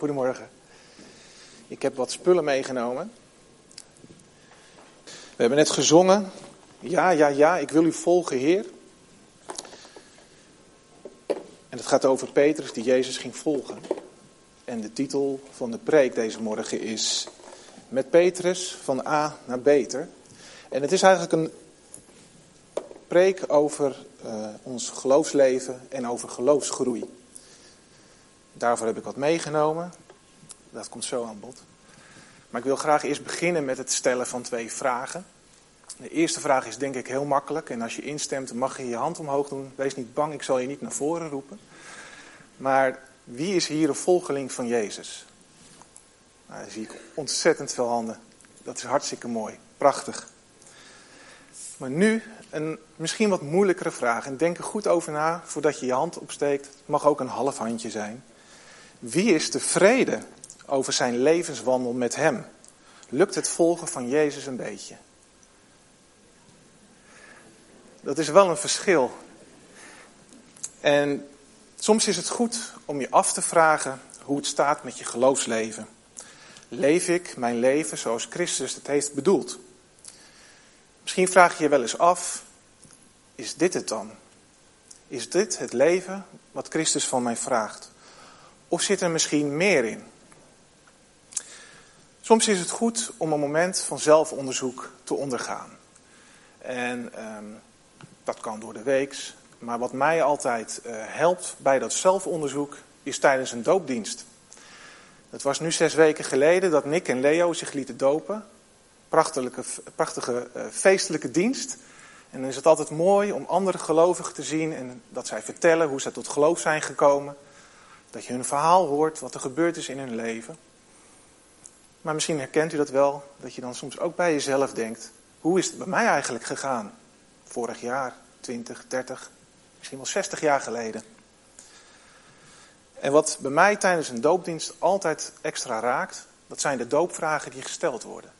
Goedemorgen. Ik heb wat spullen meegenomen. We hebben net gezongen. Ja, ja, ja, ik wil u volgen, Heer. En het gaat over Petrus die Jezus ging volgen. En de titel van de preek deze morgen is Met Petrus van A naar Beter. En het is eigenlijk een preek over uh, ons geloofsleven en over geloofsgroei. Daarvoor heb ik wat meegenomen. Dat komt zo aan bod. Maar ik wil graag eerst beginnen met het stellen van twee vragen. De eerste vraag is denk ik heel makkelijk. En als je instemt, mag je je hand omhoog doen. Wees niet bang, ik zal je niet naar voren roepen. Maar wie is hier een volgeling van Jezus? Nou, dan zie ik ontzettend veel handen. Dat is hartstikke mooi. Prachtig. Maar nu een misschien wat moeilijkere vraag. En denk er goed over na voordat je je hand opsteekt. Het mag ook een half handje zijn. Wie is tevreden over zijn levenswandel met Hem? Lukt het volgen van Jezus een beetje? Dat is wel een verschil. En soms is het goed om je af te vragen hoe het staat met je geloofsleven. Leef ik mijn leven zoals Christus het heeft bedoeld? Misschien vraag je je wel eens af, is dit het dan? Is dit het leven wat Christus van mij vraagt? Of zit er misschien meer in? Soms is het goed om een moment van zelfonderzoek te ondergaan. En ehm, dat kan door de weeks. Maar wat mij altijd uh, helpt bij dat zelfonderzoek is tijdens een doopdienst. Het was nu zes weken geleden dat Nick en Leo zich lieten dopen. Prachtige, prachtige uh, feestelijke dienst. En dan is het altijd mooi om andere gelovigen te zien en dat zij vertellen hoe ze tot geloof zijn gekomen. Dat je hun verhaal hoort, wat er gebeurd is in hun leven. Maar misschien herkent u dat wel, dat je dan soms ook bij jezelf denkt: hoe is het bij mij eigenlijk gegaan? Vorig jaar, 20, 30, misschien wel 60 jaar geleden. En wat bij mij tijdens een doopdienst altijd extra raakt, dat zijn de doopvragen die gesteld worden.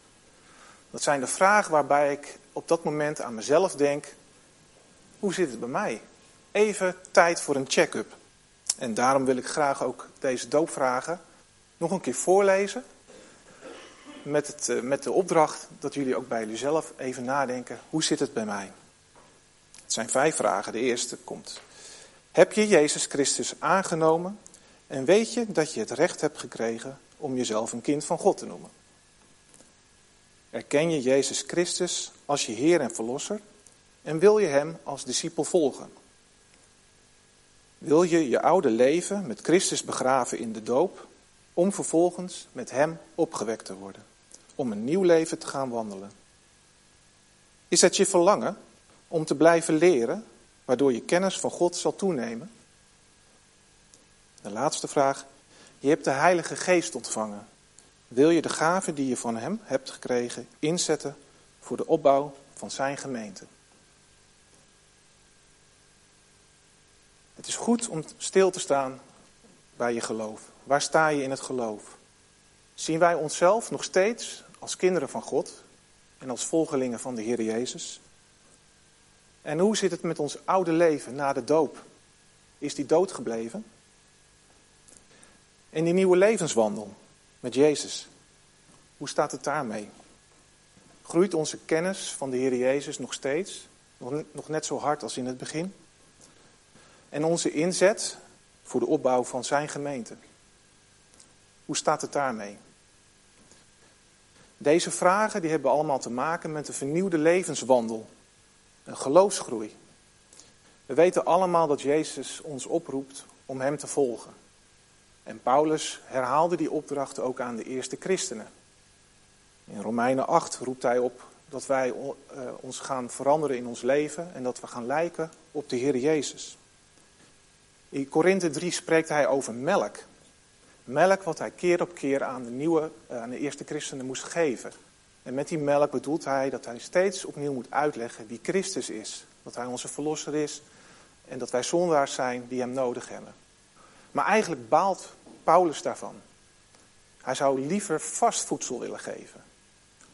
Dat zijn de vragen waarbij ik op dat moment aan mezelf denk: hoe zit het bij mij? Even tijd voor een check-up. En daarom wil ik graag ook deze doopvragen nog een keer voorlezen. Met, het, eh, met de opdracht dat jullie ook bij jullie even nadenken: hoe zit het bij mij? Het zijn vijf vragen. De eerste komt: Heb je Jezus Christus aangenomen en weet je dat je het recht hebt gekregen om jezelf een kind van God te noemen? Erken je Jezus Christus als je Heer en Verlosser en wil je Hem als discipel volgen? Wil je je oude leven met Christus begraven in de doop, om vervolgens met Hem opgewekt te worden, om een nieuw leven te gaan wandelen? Is het je verlangen om te blijven leren, waardoor je kennis van God zal toenemen? De laatste vraag. Je hebt de Heilige Geest ontvangen. Wil je de gave die je van Hem hebt gekregen inzetten voor de opbouw van Zijn gemeente? Het is goed om stil te staan bij je geloof. Waar sta je in het geloof? Zien wij onszelf nog steeds als kinderen van God en als volgelingen van de Heer Jezus? En hoe zit het met ons oude leven na de doop? Is die dood gebleven? En die nieuwe levenswandel met Jezus, hoe staat het daarmee? Groeit onze kennis van de Heer Jezus nog steeds? Nog net zo hard als in het begin? En onze inzet voor de opbouw van zijn gemeente. Hoe staat het daarmee? Deze vragen die hebben allemaal te maken met een vernieuwde levenswandel. Een geloofsgroei. We weten allemaal dat Jezus ons oproept om Hem te volgen. En Paulus herhaalde die opdracht ook aan de eerste christenen. In Romeinen 8 roept hij op dat wij eh, ons gaan veranderen in ons leven en dat we gaan lijken op de Heer Jezus. In Korinthe 3 spreekt hij over melk. Melk wat hij keer op keer aan de, nieuwe, eh, aan de eerste christenen moest geven. En met die melk bedoelt hij dat hij steeds opnieuw moet uitleggen wie Christus is. Dat hij onze verlosser is en dat wij zondaars zijn die hem nodig hebben. Maar eigenlijk baalt Paulus daarvan. Hij zou liever vast voedsel willen geven.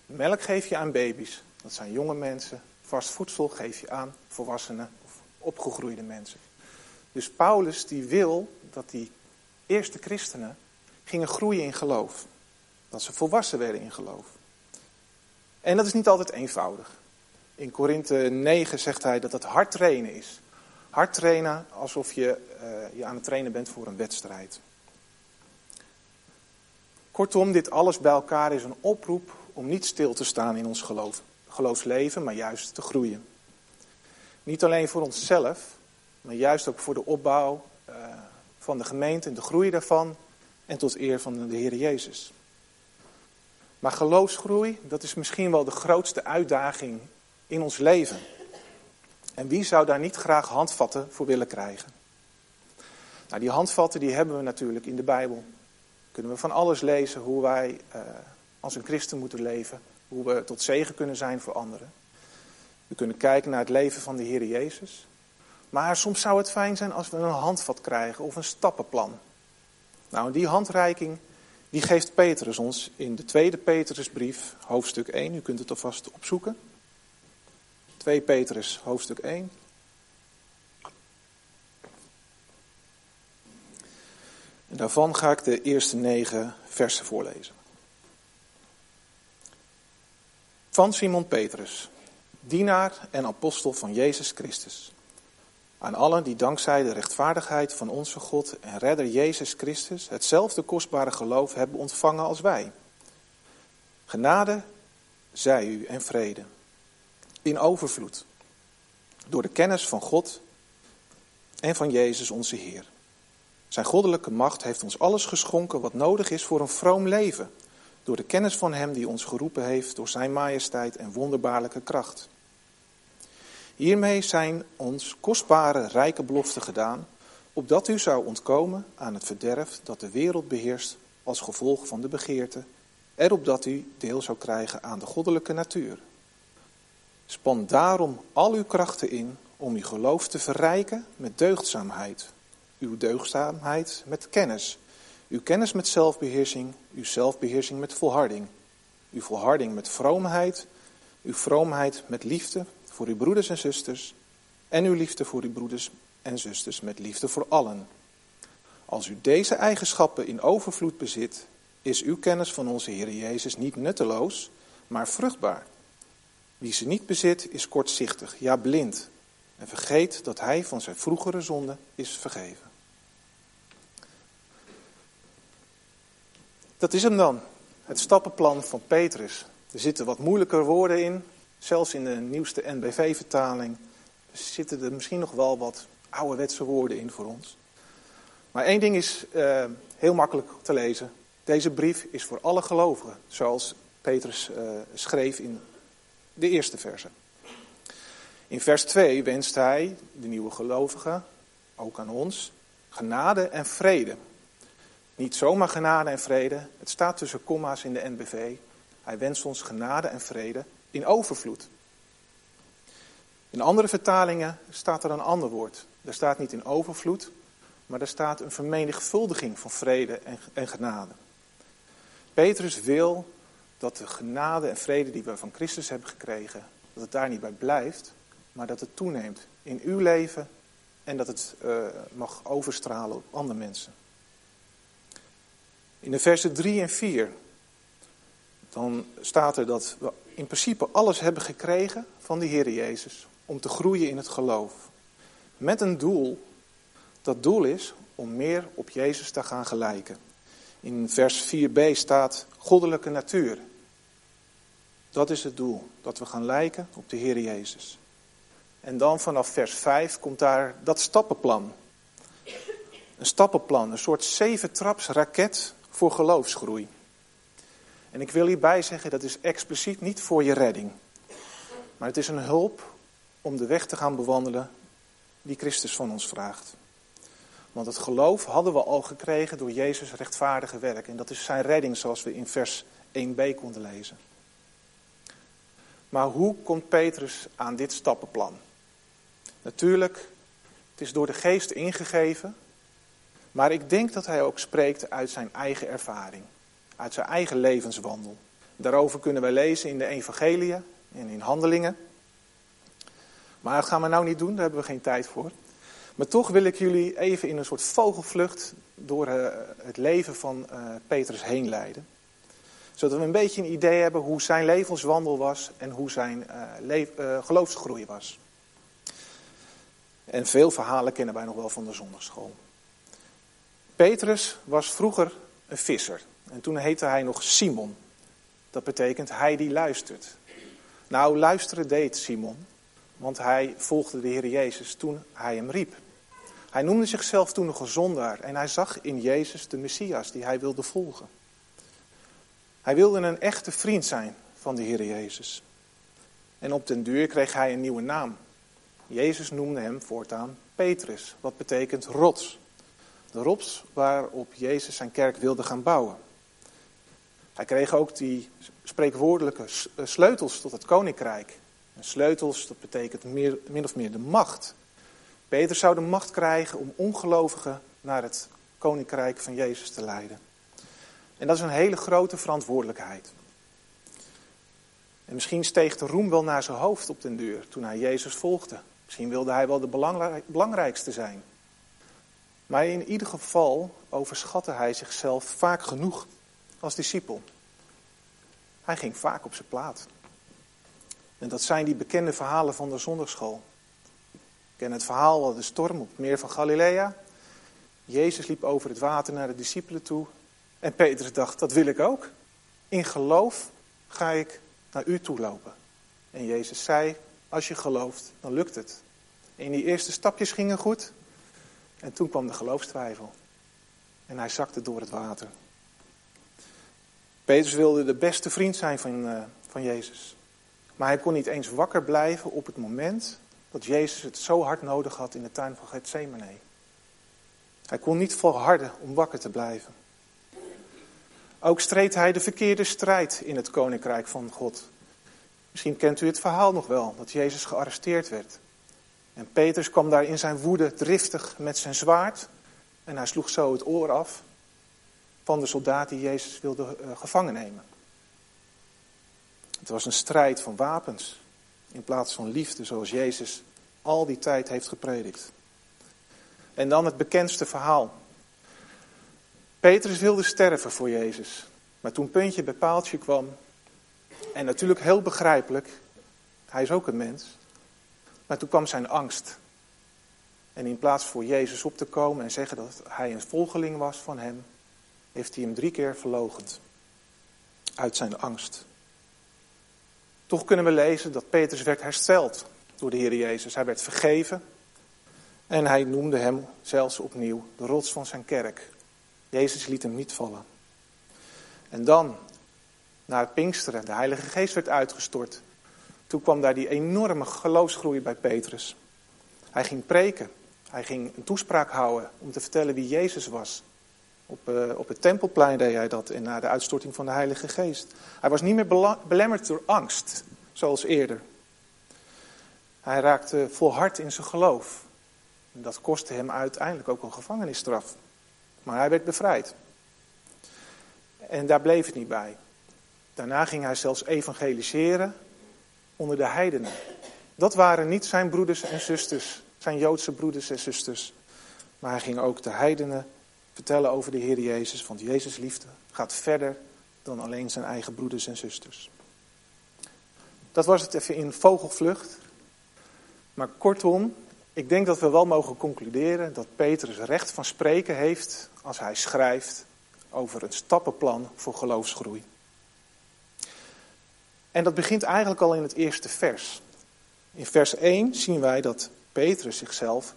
Melk geef je aan baby's, dat zijn jonge mensen. Vast voedsel geef je aan volwassenen of opgegroeide mensen. Dus Paulus die wil dat die eerste christenen gingen groeien in geloof. Dat ze volwassen werden in geloof. En dat is niet altijd eenvoudig. In Korinthe 9 zegt hij dat het hard trainen is. Hard trainen alsof je uh, je aan het trainen bent voor een wedstrijd. Kortom, dit alles bij elkaar is een oproep om niet stil te staan in ons geloof, geloofsleven, maar juist te groeien. Niet alleen voor onszelf, maar juist ook voor de opbouw uh, van de gemeente en de groei daarvan en tot eer van de Heer Jezus. Maar geloofsgroei, dat is misschien wel de grootste uitdaging in ons leven. En wie zou daar niet graag handvatten voor willen krijgen? Nou, die handvatten die hebben we natuurlijk in de Bijbel. Kunnen we van alles lezen hoe wij uh, als een christen moeten leven. Hoe we tot zegen kunnen zijn voor anderen. We kunnen kijken naar het leven van de Heer Jezus. Maar soms zou het fijn zijn als we een handvat krijgen of een stappenplan. Nou, die handreiking die geeft Petrus ons in de tweede Petrusbrief, hoofdstuk 1. U kunt het alvast opzoeken. 2 Petrus, hoofdstuk 1. En daarvan ga ik de eerste negen versen voorlezen. Van Simon Petrus, dienaar en apostel van Jezus Christus. Aan allen die dankzij de rechtvaardigheid van onze God en redder Jezus Christus hetzelfde kostbare geloof hebben ontvangen als wij. Genade zij u en vrede. In overvloed. Door de kennis van God en van Jezus onze Heer. Zijn goddelijke macht heeft ons alles geschonken wat nodig is voor een vroom leven. Door de kennis van Hem die ons geroepen heeft door Zijn majesteit en wonderbaarlijke kracht. Hiermee zijn ons kostbare, rijke beloften gedaan, opdat u zou ontkomen aan het verderf dat de wereld beheerst als gevolg van de begeerte, en opdat u deel zou krijgen aan de goddelijke natuur. Span daarom al uw krachten in om uw geloof te verrijken met deugdzaamheid, uw deugdzaamheid met kennis, uw kennis met zelfbeheersing, uw zelfbeheersing met volharding, uw volharding met vroomheid, uw vroomheid met liefde voor uw broeders en zusters en uw liefde voor uw broeders en zusters met liefde voor allen. Als u deze eigenschappen in overvloed bezit, is uw kennis van onze Heer Jezus niet nutteloos, maar vruchtbaar. Wie ze niet bezit, is kortzichtig, ja blind, en vergeet dat hij van zijn vroegere zonde is vergeven. Dat is hem dan, het stappenplan van Petrus. Er zitten wat moeilijker woorden in, Zelfs in de nieuwste NBV-vertaling zitten er misschien nog wel wat ouderwetse woorden in voor ons. Maar één ding is uh, heel makkelijk te lezen. Deze brief is voor alle gelovigen, zoals Petrus uh, schreef in de eerste verse. In vers 2 wenst hij, de nieuwe gelovigen, ook aan ons, genade en vrede. Niet zomaar genade en vrede, het staat tussen komma's in de NBV. Hij wenst ons genade en vrede in overvloed. In andere vertalingen staat er een ander woord. Er staat niet in overvloed, maar er staat een vermenigvuldiging van vrede en, en genade. Petrus wil dat de genade en vrede die we van Christus hebben gekregen, dat het daar niet bij blijft, maar dat het toeneemt in uw leven en dat het uh, mag overstralen op andere mensen. In de versen 3 en 4 dan staat er dat we in principe alles hebben gekregen van de Heer Jezus om te groeien in het geloof. Met een doel. Dat doel is om meer op Jezus te gaan gelijken. In vers 4b staat goddelijke natuur. Dat is het doel, dat we gaan lijken op de Heer Jezus. En dan vanaf vers 5 komt daar dat stappenplan. Een stappenplan, een soort zeventrapsraket voor geloofsgroei. En ik wil hierbij zeggen, dat is expliciet niet voor je redding. Maar het is een hulp om de weg te gaan bewandelen die Christus van ons vraagt. Want het geloof hadden we al gekregen door Jezus' rechtvaardige werk. En dat is zijn redding zoals we in vers 1b konden lezen. Maar hoe komt Petrus aan dit stappenplan? Natuurlijk, het is door de geest ingegeven. Maar ik denk dat hij ook spreekt uit zijn eigen ervaring uit zijn eigen levenswandel. Daarover kunnen wij lezen in de Evangelie en in Handelingen. Maar dat gaan we nou niet doen, daar hebben we geen tijd voor. Maar toch wil ik jullie even in een soort vogelvlucht door eh, het leven van uh, Petrus heen leiden. Zodat we een beetje een idee hebben hoe zijn levenswandel was en hoe zijn uh, geloofsgroei was. En veel verhalen kennen wij nog wel van de zondagschool. Petrus was vroeger een visser. En toen heette hij nog Simon. Dat betekent hij die luistert. Nou, luisteren deed Simon. Want hij volgde de Heer Jezus toen hij hem riep. Hij noemde zichzelf toen een gezondaar en hij zag in Jezus de Messias die hij wilde volgen. Hij wilde een echte vriend zijn van de Heer Jezus. En op den duur kreeg hij een nieuwe naam. Jezus noemde hem voortaan Petrus, wat betekent rots. De rots waarop Jezus zijn kerk wilde gaan bouwen. Hij kreeg ook die spreekwoordelijke eh, sleutels tot het koninkrijk. En sleutels, dat betekent meer, min of meer de macht. Peter zou de macht krijgen om ongelovigen naar het koninkrijk van Jezus te leiden. En dat is een hele grote verantwoordelijkheid. En misschien steeg de roem wel naar zijn hoofd op den deur toen hij Jezus volgde. Misschien wilde hij wel de belangrijkste zijn. Maar in ieder geval overschatte hij zichzelf vaak genoeg als discipel. Hij ging vaak op zijn plaat. En dat zijn die bekende verhalen van de zondagschool. Ik ken het verhaal van de storm op het meer van Galilea. Jezus liep over het water naar de discipelen toe. En Petrus dacht, dat wil ik ook. In geloof ga ik naar u toe lopen. En Jezus zei, als je gelooft, dan lukt het. En die eerste stapjes gingen goed. En toen kwam de geloofstwijfel. En hij zakte door het water. Petrus wilde de beste vriend zijn van, uh, van Jezus. Maar hij kon niet eens wakker blijven op het moment dat Jezus het zo hard nodig had in de tuin van Gethsemane. Hij kon niet volharden om wakker te blijven. Ook streed hij de verkeerde strijd in het koninkrijk van God. Misschien kent u het verhaal nog wel, dat Jezus gearresteerd werd. En Petrus kwam daar in zijn woede driftig met zijn zwaard. En hij sloeg zo het oor af van de soldaat die Jezus wilde uh, gevangen nemen. Het was een strijd van wapens in plaats van liefde, zoals Jezus al die tijd heeft gepredikt. En dan het bekendste verhaal. Petrus wilde sterven voor Jezus. Maar toen puntje bij paaltje kwam, en natuurlijk heel begrijpelijk, hij is ook een mens, maar toen kwam zijn angst. En in plaats voor Jezus op te komen en zeggen dat hij een volgeling was van hem, heeft hij hem drie keer verlogend. Uit zijn angst. Toch kunnen we lezen dat Petrus werd hersteld door de Heer Jezus. Hij werd vergeven en hij noemde hem zelfs opnieuw de rots van zijn kerk. Jezus liet hem niet vallen. En dan, na het Pinksteren, de Heilige Geest werd uitgestort. Toen kwam daar die enorme geloofsgroei bij Petrus. Hij ging preken. Hij ging een toespraak houden om te vertellen wie Jezus was. Op, uh, op het tempelplein deed hij dat en na de uitstorting van de Heilige Geest. Hij was niet meer belemmerd door angst, zoals eerder. Hij raakte volhard in zijn geloof. Dat kostte hem uiteindelijk ook een gevangenisstraf. Maar hij werd bevrijd. En daar bleef het niet bij. Daarna ging hij zelfs evangeliseren onder de heidenen. Dat waren niet zijn broeders en zusters, zijn Joodse broeders en zusters. Maar hij ging ook de heidenen vertellen over de Heer Jezus. Want Jezus' liefde gaat verder dan alleen zijn eigen broeders en zusters. Dat was het even in vogelvlucht. Maar kortom, ik denk dat we wel mogen concluderen dat Petrus recht van spreken heeft als hij schrijft over een stappenplan voor geloofsgroei. En dat begint eigenlijk al in het eerste vers. In vers 1 zien wij dat Petrus zichzelf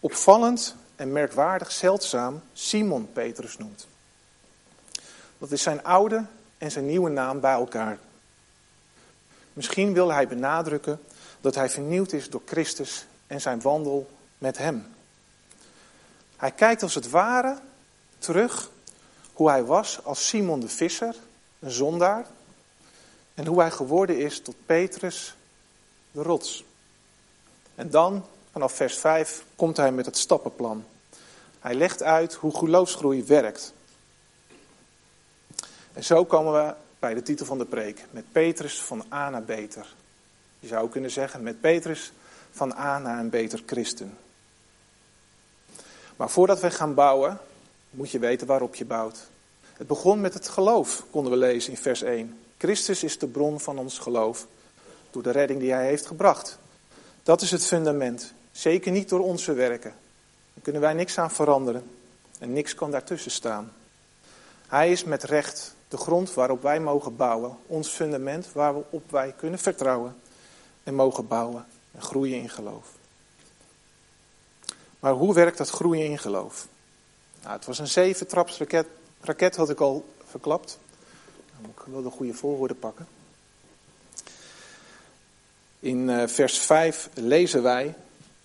opvallend en merkwaardig zeldzaam Simon Petrus noemt. Dat is zijn oude en zijn nieuwe naam bij elkaar. Misschien wil hij benadrukken dat hij vernieuwd is door Christus en zijn wandel met hem. Hij kijkt als het ware terug hoe hij was als Simon de Visser, een zondaar, en hoe hij geworden is tot Petrus, de rots. En dan, vanaf vers 5, komt hij met het stappenplan. Hij legt uit hoe geloofsgroei werkt. En zo komen we bij de titel van de preek. Met Petrus van A naar beter. Je zou kunnen zeggen, met Petrus van A naar een beter christen. Maar voordat we gaan bouwen, moet je weten waarop je bouwt. Het begon met het geloof, konden we lezen in vers 1. Christus is de bron van ons geloof, door de redding die hij heeft gebracht. Dat is het fundament. Zeker niet door onze werken. Daar kunnen wij niks aan veranderen. En niks kan daartussen staan. Hij is met recht de grond waarop wij mogen bouwen. Ons fundament waarop wij kunnen vertrouwen. En mogen bouwen en groeien in geloof. Maar hoe werkt dat groeien in geloof? Nou, het was een zeventraps raket, had ik al verklapt. Dan moet ik wel de goede volgorde pakken. In eh, vers 5 lezen wij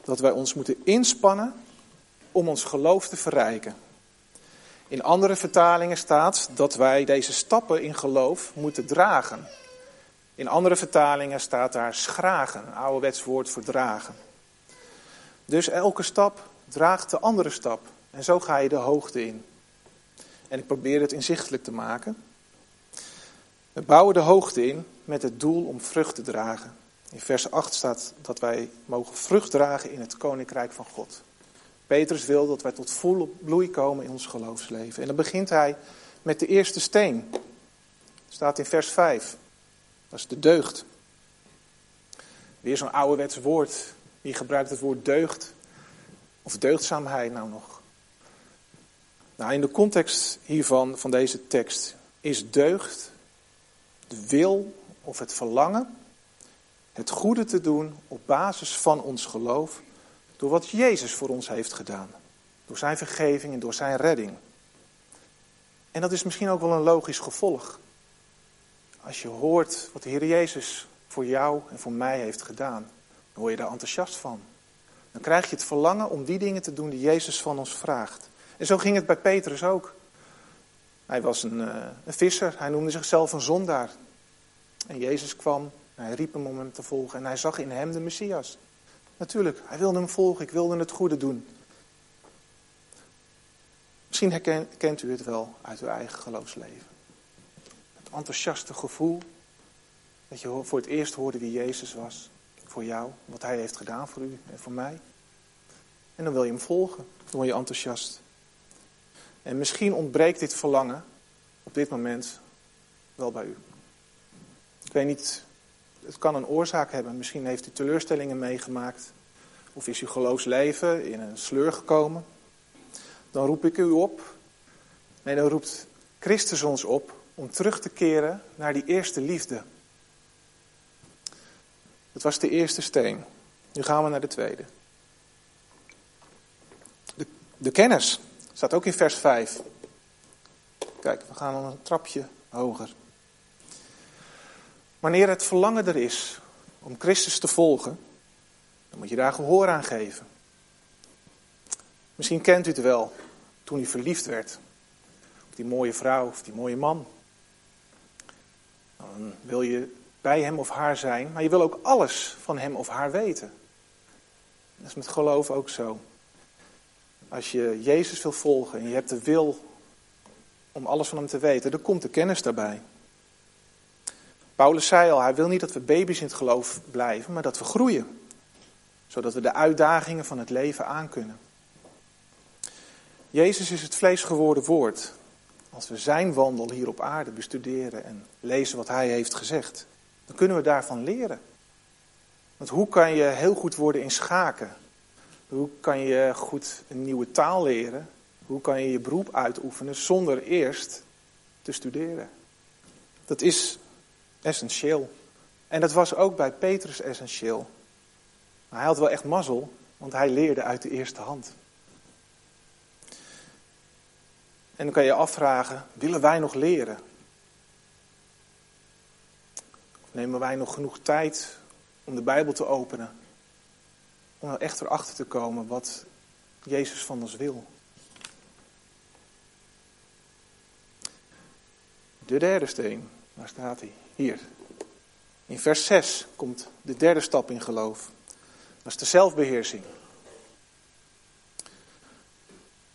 dat wij ons moeten inspannen om ons geloof te verrijken. In andere vertalingen staat dat wij deze stappen in geloof moeten dragen. In andere vertalingen staat daar schragen, een ouderwets woord voor dragen. Dus elke stap draagt de andere stap. En zo ga je de hoogte in. En ik probeer het inzichtelijk te maken. We bouwen de hoogte in met het doel om vrucht te dragen. In vers 8 staat dat wij mogen vrucht dragen in het koninkrijk van God. Petrus wil dat wij tot volle bloei komen in ons geloofsleven. En dan begint hij met de eerste steen. Dat staat in vers 5. Dat is de deugd. Weer zo'n ouderwets woord. Wie gebruikt het woord deugd? Of deugdzaamheid nou nog? Nou, in de context hiervan, van deze tekst, is deugd de wil of het verlangen het goede te doen op basis van ons geloof door wat Jezus voor ons heeft gedaan. Door zijn vergeving en door zijn redding. En dat is misschien ook wel een logisch gevolg. Als je hoort wat de Heer Jezus voor jou en voor mij heeft gedaan, dan word je daar enthousiast van. Dan krijg je het verlangen om die dingen te doen die Jezus van ons vraagt. En zo ging het bij Petrus ook. Hij was een, uh, een visser, hij noemde zichzelf een zondaar. En Jezus kwam, hij riep hem om hem te volgen en hij zag in hem de Messias. Natuurlijk, hij wilde hem volgen, ik wilde het goede doen. Misschien herkent u het wel uit uw eigen geloofsleven. Het enthousiaste gevoel dat je voor het eerst hoorde wie Jezus was. Voor jou, wat hij heeft gedaan voor u en voor mij. En dan wil je hem volgen, dan word je enthousiast. En misschien ontbreekt dit verlangen op dit moment wel bij u. Ik weet niet het kan een oorzaak hebben. Misschien heeft u teleurstellingen meegemaakt. Of is uw geloofsleven in een sleur gekomen. Dan roep ik u op. Nee, dan roept Christus ons op om terug te keren naar die eerste liefde. Dat was de eerste steen. Nu gaan we naar de tweede. De, de kennis staat ook in vers 5. Kijk, we gaan al een trapje hoger. Wanneer het verlangen er is om Christus te volgen, dan moet je daar gehoor aan geven. Misschien kent u het wel, toen u verliefd werd op die mooie vrouw of die mooie man. Dan wil je bij hem of haar zijn, maar je wil ook alles van hem of haar weten. Dat is met geloof ook zo. Als je Jezus wil volgen en je hebt de wil om alles van hem te weten, dan komt de kennis daarbij. Paulus zei al, hij wil niet dat we baby's in het geloof blijven, maar dat we groeien. Zodat we de uitdagingen van het leven aankunnen. Jezus is het vlees geworden woord. Als we zijn wandel hier op aarde bestuderen en lezen wat hij heeft gezegd, dan kunnen we daarvan leren. Want hoe kan je heel goed worden in schaken? Hoe kan je goed een nieuwe taal leren? Hoe kan je je beroep uitoefenen zonder eerst te studeren? Dat is essentieel. En dat was ook bij Petrus essentieel. Maar hij had wel echt mazzel, want hij leerde uit de eerste hand. En dan kan je je afvragen, willen wij nog leren? nemen wij nog genoeg tijd om de Bijbel te openen? Om er echt erachter te komen wat Jezus van ons wil. De derde steen, waar staat hij? Hier. In vers 6 komt de derde stap in geloof. Dat is de zelfbeheersing.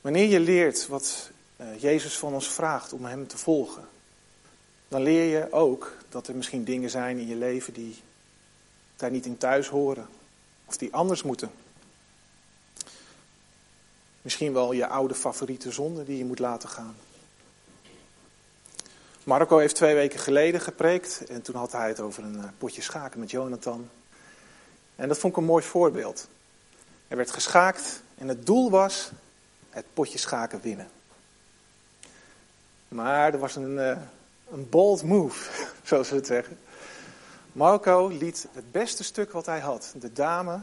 Wanneer je leert wat eh, Jezus van ons vraagt om Hem te volgen, dan leer je ook dat er misschien dingen zijn in je leven die daar niet in thuis horen of die anders moeten. Misschien wel je oude favoriete zonde die je moet laten gaan. Marco heeft twee weken geleden gepreekt en toen had hij het over een eh, potje schaken met Jonathan. En dat vond ik een mooi voorbeeld. Er werd geschaakt en het doel was het potje schaken winnen. Maar er was een, eh, een bold move, zoals we het zeggen. Marco liet het beste stuk wat hij had, de dame,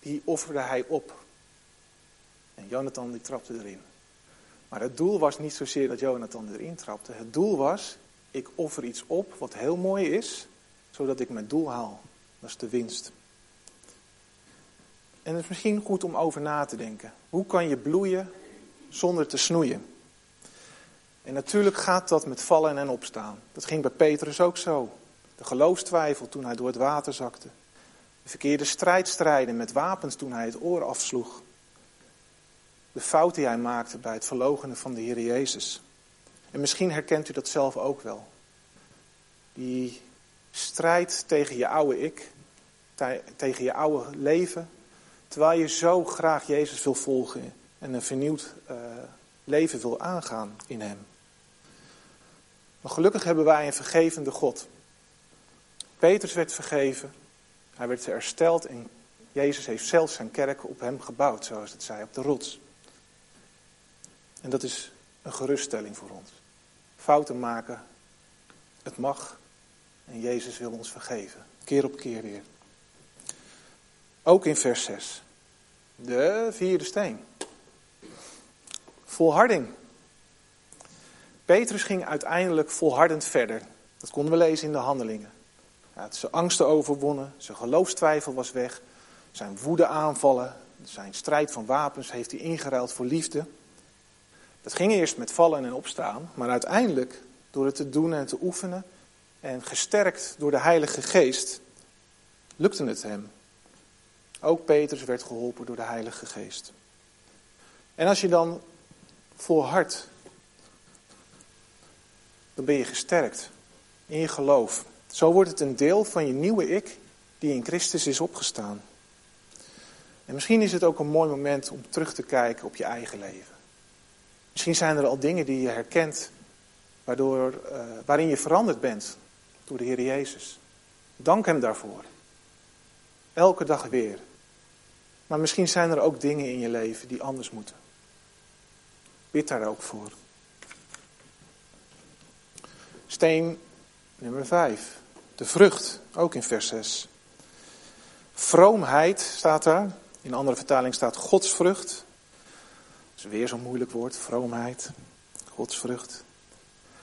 die offerde hij op. En Jonathan die trapte erin. Maar het doel was niet zozeer dat Jonathan erin trapte. Het doel was, ik offer iets op wat heel mooi is, zodat ik mijn doel haal. Dat is de winst. En het is misschien goed om over na te denken. Hoe kan je bloeien zonder te snoeien? En natuurlijk gaat dat met vallen en opstaan. Dat ging bij Petrus ook zo. De geloofstwijfel toen hij door het water zakte. De verkeerde strijd strijden met wapens toen hij het oor afsloeg. De fout die hij maakte bij het verlogenen van de Heer Jezus. En misschien herkent u dat zelf ook wel. Die strijd tegen je oude ik, tegen je oude leven, terwijl je zo graag Jezus wil volgen en een vernieuwd uh, leven wil aangaan in Hem. Maar gelukkig hebben wij een vergevende God. Petrus werd vergeven, hij werd hersteld en Jezus heeft zelfs zijn kerk op hem gebouwd, zoals het zei, op de rots. En dat is een geruststelling voor ons. Fouten maken, het mag en Jezus wil ons vergeven, keer op keer weer. Ook in vers 6. De vierde steen. Volharding. Petrus ging uiteindelijk volhardend verder. Dat konden we lezen in de handelingen. Hij had zijn angsten overwonnen, zijn geloofstwijfel was weg, zijn woede aanvallen, zijn strijd van wapens heeft hij ingeruild voor liefde. Dat ging eerst met vallen en opstaan, maar uiteindelijk door het te doen en te oefenen en gesterkt door de Heilige Geest, lukte het hem. Ook Petrus werd geholpen door de Heilige Geest. En als je dan volhardt, dan ben je gesterkt in je geloof. Zo wordt het een deel van je nieuwe ik die in Christus is opgestaan. En misschien is het ook een mooi moment om terug te kijken op je eigen leven. Misschien zijn er al dingen die je herkent waardoor, uh, waarin je veranderd bent door de Heer Jezus. Dank Hem daarvoor. Elke dag weer. Maar misschien zijn er ook dingen in je leven die anders moeten. Bid daar ook voor. Steen nummer 5. De vrucht, ook in vers 6. Vroomheid staat daar. In een andere vertaling staat godsvrucht. Is weer zo'n moeilijk woord, vroomheid, godsvrucht.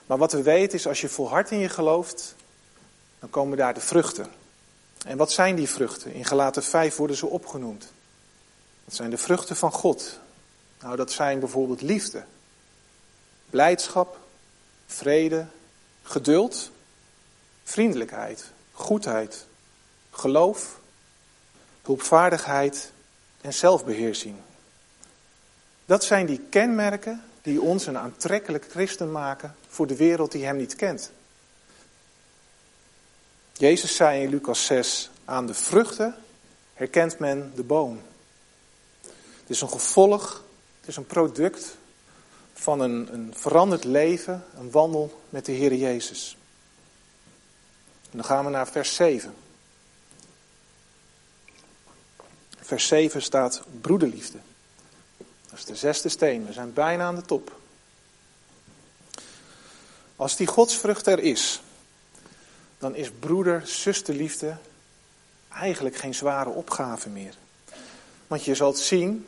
Maar wat we weten is, als je volhardt in je gelooft, dan komen daar de vruchten. En wat zijn die vruchten? In Galaten 5 worden ze opgenoemd. Dat zijn de vruchten van God. Nou, dat zijn bijvoorbeeld liefde, blijdschap, vrede, geduld, vriendelijkheid, goedheid, geloof, hulpvaardigheid en zelfbeheersing. Dat zijn die kenmerken die ons een aantrekkelijk christen maken voor de wereld die hem niet kent. Jezus zei in Lucas 6, aan de vruchten herkent men de boom. Het is een gevolg, het is een product van een, een veranderd leven, een wandel met de Heer Jezus. Dan gaan we naar vers 7. Vers 7 staat broederliefde. Dat is de zesde steen. We zijn bijna aan de top. Als die godsvrucht er is, dan is broeder-zusterliefde eigenlijk geen zware opgave meer. Want je zult zien,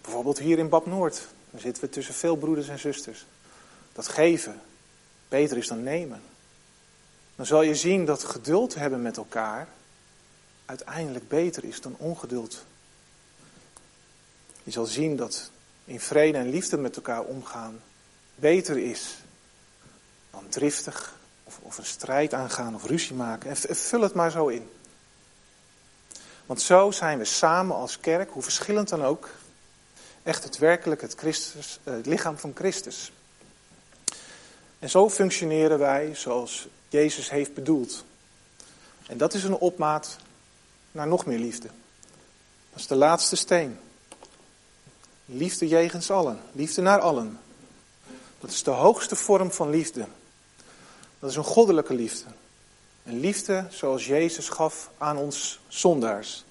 bijvoorbeeld hier in Bad Noord, dan zitten we tussen veel broeders en zusters. Dat geven beter is dan nemen dan zal je zien dat geduld hebben met elkaar uiteindelijk beter is dan ongeduld. Je zal zien dat in vrede en liefde met elkaar omgaan beter is dan driftig of, of een strijd aangaan of ruzie maken. En vul het maar zo in. Want zo zijn we samen als kerk, hoe verschillend dan ook, echt het werkelijk het, Christus, het lichaam van Christus. En zo functioneren wij zoals Jezus heeft bedoeld. En dat is een opmaat naar nog meer liefde. Dat is de laatste steen. Liefde jegens allen, liefde naar allen. Dat is de hoogste vorm van liefde. Dat is een goddelijke liefde. Een liefde zoals Jezus gaf aan ons zondaars.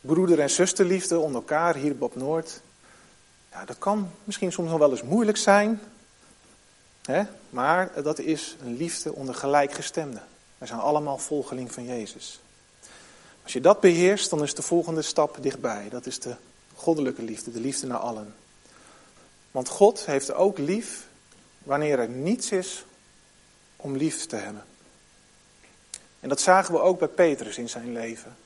Broeder- en zusterliefde onder elkaar hier op Noord. Ja, dat kan misschien soms nog wel eens moeilijk zijn. Hè? Maar dat is een liefde onder gelijkgestemden. Wij zijn allemaal volgeling van Jezus. Als je dat beheerst, dan is de volgende stap dichtbij. Dat is de goddelijke liefde, de liefde naar allen. Want God heeft ook lief wanneer er niets is om lief te hebben. En dat zagen we ook bij Petrus in zijn leven.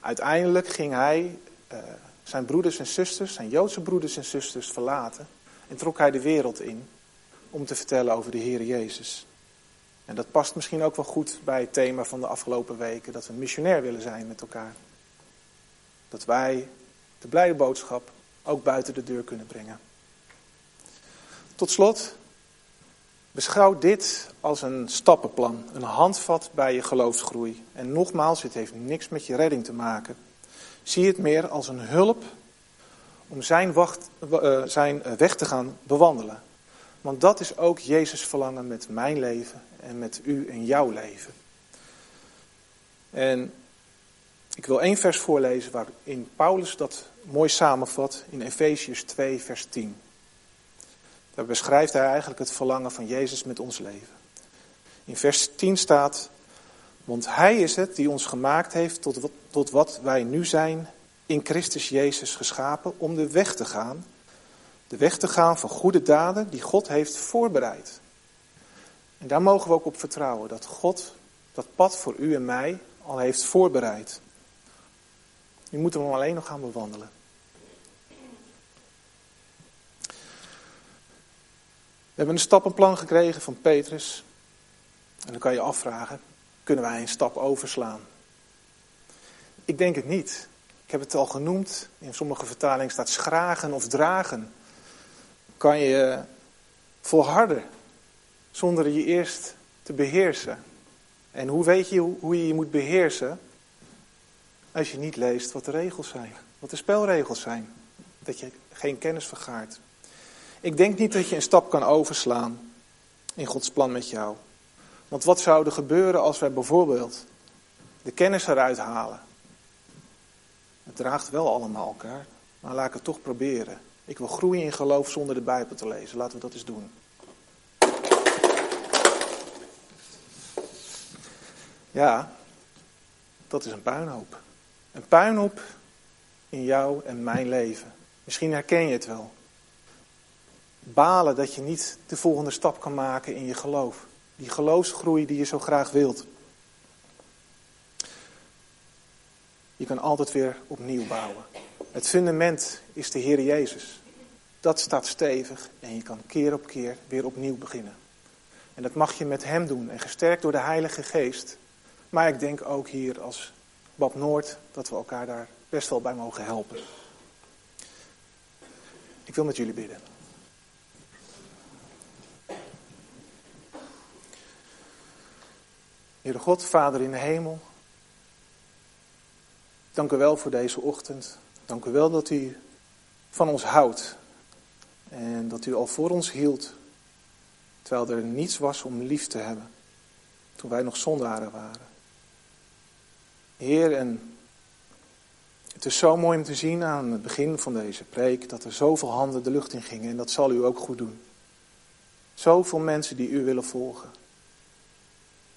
Uiteindelijk ging hij uh, zijn broeders en zusters, zijn Joodse broeders en zusters verlaten. En trok hij de wereld in om te vertellen over de Heer Jezus. En dat past misschien ook wel goed bij het thema van de afgelopen weken, dat we missionair willen zijn met elkaar. Dat wij de blijde boodschap ook buiten de deur kunnen brengen. Tot slot, beschouw dit als een stappenplan, een handvat bij je geloofsgroei. En nogmaals, het heeft niks met je redding te maken. Zie het meer als een hulp om zijn, wacht, uh, zijn weg te gaan bewandelen. Want dat is ook Jezus verlangen met mijn leven en met u en jouw leven. En ik wil één vers voorlezen waarin Paulus dat mooi samenvat in Efesiërs 2, vers 10. Daar beschrijft hij eigenlijk het verlangen van Jezus met ons leven. In vers 10 staat, want Hij is het die ons gemaakt heeft tot wat, tot wat wij nu zijn, in Christus Jezus geschapen, om de weg te gaan. De weg te gaan van goede daden die God heeft voorbereid. En daar mogen we ook op vertrouwen, dat God dat pad voor u en mij al heeft voorbereid. Nu moeten hem alleen nog gaan bewandelen. We hebben een stappenplan gekregen van Petrus. En dan kan je afvragen, kunnen wij een stap overslaan? Ik denk het niet. Ik heb het al genoemd. In sommige vertalingen staat schragen of dragen. Kan je volharden zonder je eerst te beheersen. En hoe weet je hoe je je moet beheersen? Als je niet leest wat de regels zijn, wat de spelregels zijn. Dat je geen kennis vergaart. Ik denk niet dat je een stap kan overslaan in Gods plan met jou. Want wat zou er gebeuren als wij bijvoorbeeld de kennis eruit halen? Het draagt wel allemaal elkaar, maar laat ik het toch proberen. Ik wil groeien in geloof zonder de Bijbel te lezen. Laten we dat eens doen. Ja, dat is een puinhoop. Een puinhoop in jou en mijn leven. Misschien herken je het wel. Balen dat je niet de volgende stap kan maken in je geloof. Die geloofsgroei die je zo graag wilt. Je kan altijd weer opnieuw bouwen. Het fundament is de Heer Jezus. Dat staat stevig en je kan keer op keer weer opnieuw beginnen. En dat mag je met Hem doen en gesterkt door de Heilige Geest. Maar ik denk ook hier als Bab Noord dat we elkaar daar best wel bij mogen helpen. Ik wil met jullie bidden. Heere God, Vader in de hemel. Dank u wel voor deze ochtend. Dank u wel dat u van ons houdt. En dat u al voor ons hield. Terwijl er niets was om lief te hebben. Toen wij nog zondaren waren. Heer, en het is zo mooi om te zien aan het begin van deze preek dat er zoveel handen de lucht in gingen en dat zal u ook goed doen. Zoveel mensen die u willen volgen.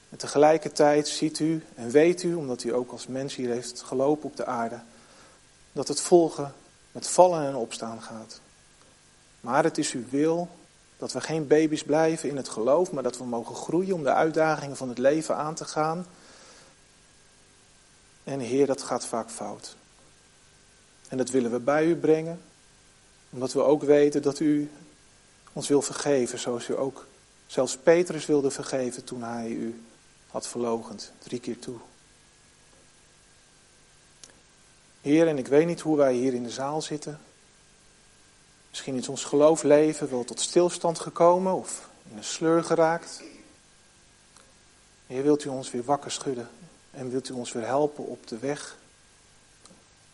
En tegelijkertijd ziet u en weet u, omdat u ook als mens hier heeft gelopen op de aarde, dat het volgen met vallen en opstaan gaat. Maar het is uw wil dat we geen baby's blijven in het geloof, maar dat we mogen groeien om de uitdagingen van het leven aan te gaan en Heer, dat gaat vaak fout. En dat willen we bij u brengen, omdat we ook weten dat u ons wil vergeven, zoals u ook zelfs Petrus wilde vergeven toen hij u had verlogend, drie keer toe. Heer, en ik weet niet hoe wij hier in de zaal zitten. Misschien is ons geloofleven wel tot stilstand gekomen of in een sleur geraakt. Heer, wilt u ons weer wakker schudden en wilt u ons weer helpen op de weg,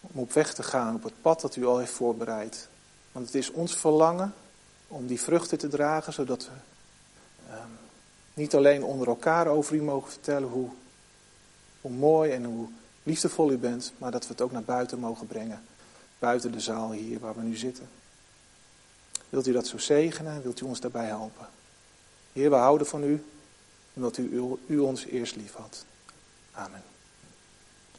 om op weg te gaan, op het pad dat u al heeft voorbereid. Want het is ons verlangen om die vruchten te dragen, zodat we ehm, niet alleen onder elkaar over u mogen vertellen hoe, hoe mooi en hoe liefdevol u bent, maar dat we het ook naar buiten mogen brengen. Buiten de zaal hier waar we nu zitten. Wilt u dat zo zegenen? Wilt u ons daarbij helpen? Heer, we houden van u, omdat u, u ons eerst lief had. Amen.